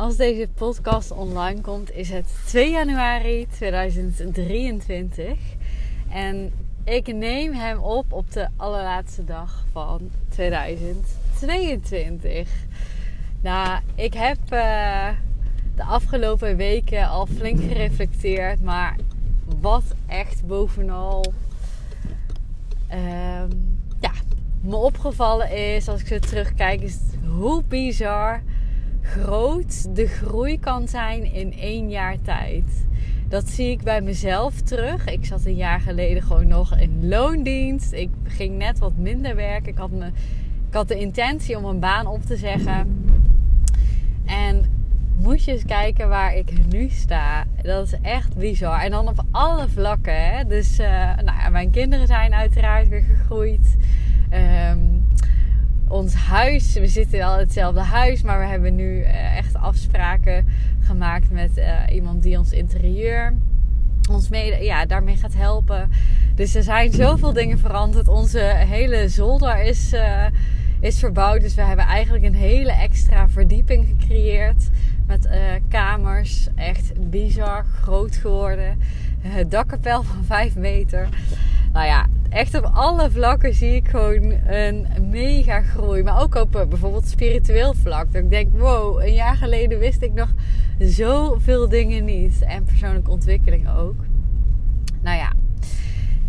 Als deze podcast online komt, is het 2 januari 2023. En ik neem hem op op de allerlaatste dag van 2022. Nou, ik heb uh, de afgelopen weken al flink gereflecteerd. Maar wat echt bovenal uh, ja, me opgevallen is, als ik zo terugkijk, is hoe bizar groot de groei kan zijn in één jaar tijd. Dat zie ik bij mezelf terug. Ik zat een jaar geleden gewoon nog in loondienst. Ik ging net wat minder werken. Ik had, me, ik had de intentie om een baan op te zeggen. En moet je eens kijken waar ik nu sta. Dat is echt bizar. En dan op alle vlakken. Hè? Dus uh, nou mijn kinderen zijn uiteraard weer gegroeid. Um, ons huis. We zitten wel in hetzelfde huis, maar we hebben nu uh, echt afspraken gemaakt met uh, iemand die ons interieur ons mee, ja, daarmee gaat helpen. Dus er zijn zoveel dingen veranderd. Onze hele zolder is, uh, is verbouwd. Dus we hebben eigenlijk een hele extra verdieping gecreëerd. Met kamers. Echt bizar groot geworden. dakkapel van 5 meter. Nou ja, echt op alle vlakken zie ik gewoon een mega groei. Maar ook op eh, bijvoorbeeld spiritueel vlak. Dat ik denk, wow, een jaar geleden wist ik nog zoveel dingen niet. En persoonlijke ontwikkeling ook. Nou ja,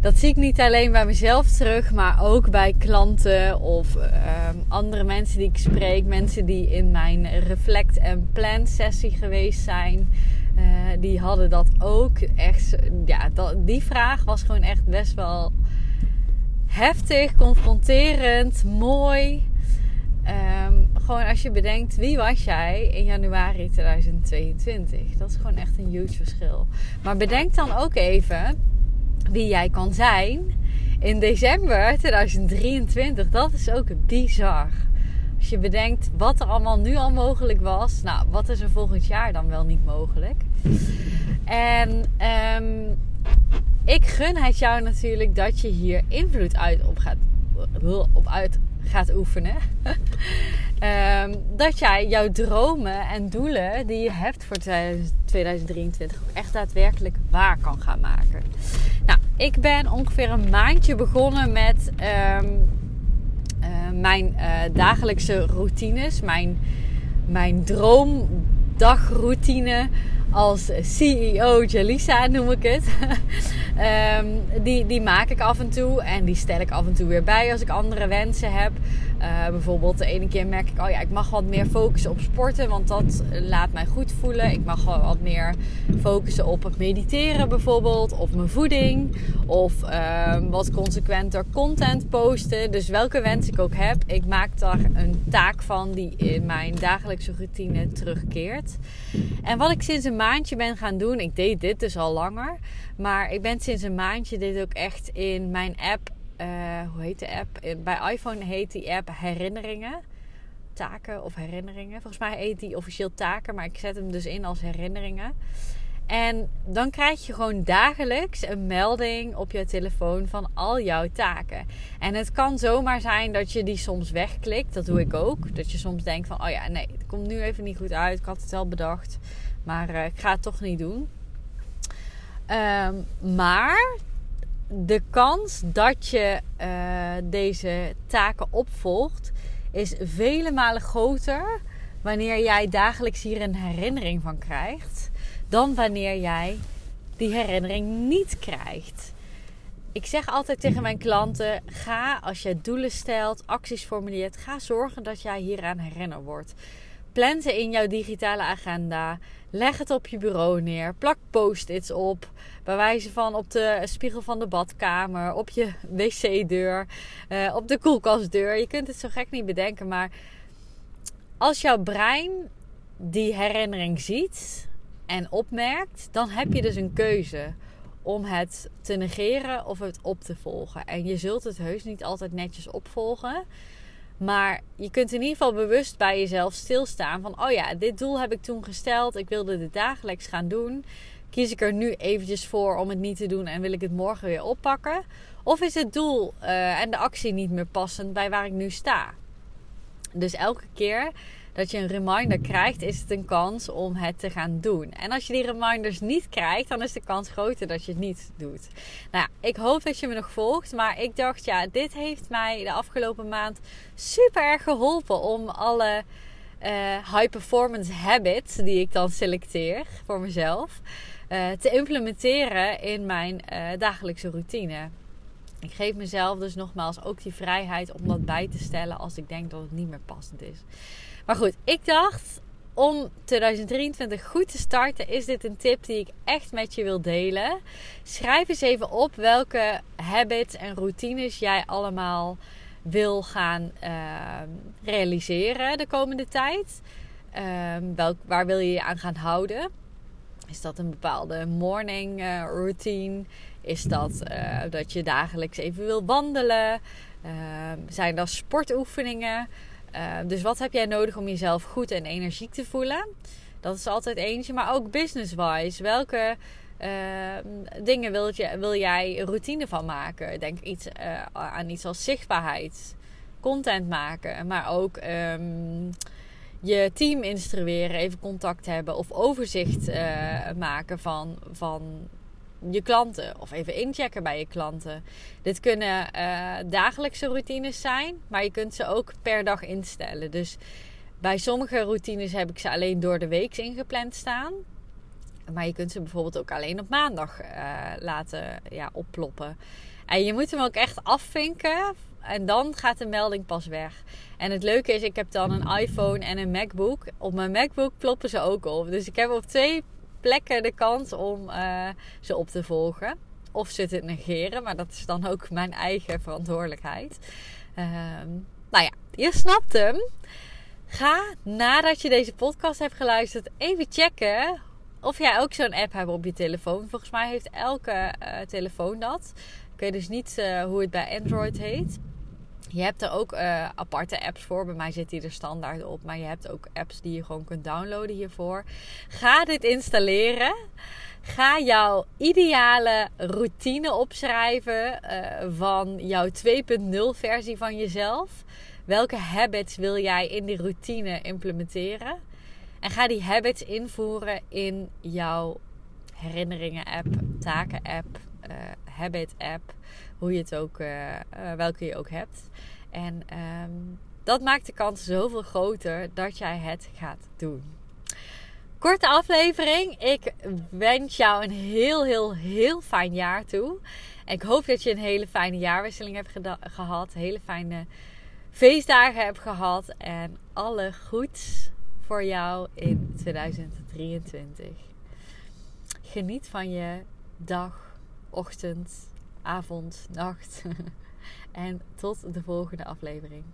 dat zie ik niet alleen bij mezelf terug, maar ook bij klanten of ehm, andere mensen die ik spreek. Mensen die in mijn reflect en plan sessie geweest zijn. Uh, die hadden dat ook echt. Ja, dat, die vraag was gewoon echt best wel heftig, confronterend, mooi. Um, gewoon als je bedenkt, wie was jij in januari 2022? Dat is gewoon echt een huge verschil. Maar bedenk dan ook even wie jij kan zijn in december 2023. Dat is ook bizar. Als je bedenkt wat er allemaal nu al mogelijk was. Nou, wat is er volgend jaar dan wel niet mogelijk? En um, ik gun het jou natuurlijk dat je hier invloed uit op gaat, op uit gaat oefenen. um, dat jij jouw dromen en doelen die je hebt voor 2023 ook echt daadwerkelijk waar kan gaan maken. Nou, ik ben ongeveer een maandje begonnen met um, uh, mijn uh, dagelijkse routines, mijn, mijn droomdagroutine als CEO Jalisa noem ik het. um, die, die maak ik af en toe en die stel ik af en toe weer bij als ik andere wensen heb. Uh, bijvoorbeeld de ene keer merk ik, oh ja, ik mag wat meer focussen op sporten, want dat laat mij goed voelen. Ik mag wat meer focussen op het mediteren bijvoorbeeld, of mijn voeding, of uh, wat consequenter content posten. Dus welke wens ik ook heb, ik maak daar een taak van die in mijn dagelijkse routine terugkeert. En wat ik sinds een maandje ben gaan doen, ik deed dit dus al langer, maar ik ben sinds een maandje dit ook echt in mijn app uh, hoe heet de app? Eh, bij iPhone heet die app herinneringen. Taken of herinneringen. Volgens mij heet die officieel taken, maar ik zet hem dus in als herinneringen. En dan krijg je gewoon dagelijks een melding op je telefoon van al jouw taken. En het kan zomaar zijn dat je die soms wegklikt. Dat doe ik ook. Dat je soms denkt van, oh ja, nee, het komt nu even niet goed uit. Ik had het wel bedacht, maar uh, ik ga het toch niet doen. Um, maar de kans dat je uh, deze taken opvolgt is vele malen groter wanneer jij dagelijks hier een herinnering van krijgt, dan wanneer jij die herinnering niet krijgt. Ik zeg altijd tegen mijn klanten: ga als je doelen stelt, acties formuleert, ga zorgen dat jij hieraan herinnerd wordt. Plan ze in jouw digitale agenda. Leg het op je bureau neer. Plak post-its op. Bij wijze van op de spiegel van de badkamer. Op je wc-deur. Uh, op de koelkastdeur. Je kunt het zo gek niet bedenken. Maar als jouw brein die herinnering ziet. en opmerkt, dan heb je dus een keuze om het te negeren of het op te volgen. En je zult het heus niet altijd netjes opvolgen. Maar je kunt in ieder geval bewust bij jezelf stilstaan van, oh ja, dit doel heb ik toen gesteld. Ik wilde dit dagelijks gaan doen. Kies ik er nu eventjes voor om het niet te doen en wil ik het morgen weer oppakken? Of is het doel uh, en de actie niet meer passend bij waar ik nu sta? Dus elke keer dat je een reminder krijgt, is het een kans om het te gaan doen. En als je die reminders niet krijgt, dan is de kans groter dat je het niet doet. Nou ja, ik hoop dat je me nog volgt. Maar ik dacht, ja, dit heeft mij de afgelopen maand super erg geholpen om alle uh, high performance habits die ik dan selecteer voor mezelf. Uh, te implementeren in mijn uh, dagelijkse routine. Ik geef mezelf dus nogmaals ook die vrijheid om dat bij te stellen als ik denk dat het niet meer passend is. Maar goed, ik dacht om 2023 goed te starten, is dit een tip die ik echt met je wil delen. Schrijf eens even op welke habits en routines jij allemaal wil gaan uh, realiseren de komende tijd. Uh, welk, waar wil je je aan gaan houden? Is dat een bepaalde morning uh, routine? Is dat uh, dat je dagelijks even wil wandelen? Ehm, zijn dat sportoefeningen? Ehm, dus wat heb jij nodig om jezelf goed en energiek te voelen? Dat is altijd eentje. Maar ook business-wise. Welke ehm, dingen wil, je, wil jij routine van maken? Denk iets, aan iets als zichtbaarheid. Content maken. Maar ook je team instrueren. Even contact hebben. Of overzicht maken van... van je klanten of even inchecken bij je klanten. Dit kunnen uh, dagelijkse routines zijn, maar je kunt ze ook per dag instellen. Dus bij sommige routines heb ik ze alleen door de week ingepland staan. Maar je kunt ze bijvoorbeeld ook alleen op maandag uh, laten ja, opploppen. En je moet hem ook echt afvinken. En dan gaat de melding pas weg. En het leuke is, ik heb dan een iPhone en een MacBook. Op mijn MacBook ploppen ze ook op. Dus ik heb op twee plekken de kans om uh, ze op te volgen. Of ze te negeren, maar dat is dan ook mijn eigen verantwoordelijkheid. Uh, nou ja, je snapt hem. Ga nadat je deze podcast hebt geluisterd even checken of jij ook zo'n app hebt op je telefoon. Volgens mij heeft elke uh, telefoon dat. Ik weet dus niet uh, hoe het bij Android heet. Je hebt er ook uh, aparte apps voor. Bij mij zit die er standaard op. Maar je hebt ook apps die je gewoon kunt downloaden hiervoor. Ga dit installeren. Ga jouw ideale routine opschrijven uh, van jouw 2.0 versie van jezelf. Welke habits wil jij in die routine implementeren? En ga die habits invoeren in jouw herinneringen app, taken app, uh, habit app, hoe je het ook, uh, uh, welke je ook hebt. En um, dat maakt de kans zoveel groter dat jij het gaat doen. Korte aflevering. Ik wens jou een heel, heel, heel fijn jaar toe. En ik hoop dat je een hele fijne jaarwisseling hebt gehad. Hele fijne feestdagen hebt gehad. En alle goeds voor jou in 2023. Geniet van je dag, ochtend, avond, nacht. en tot de volgende aflevering.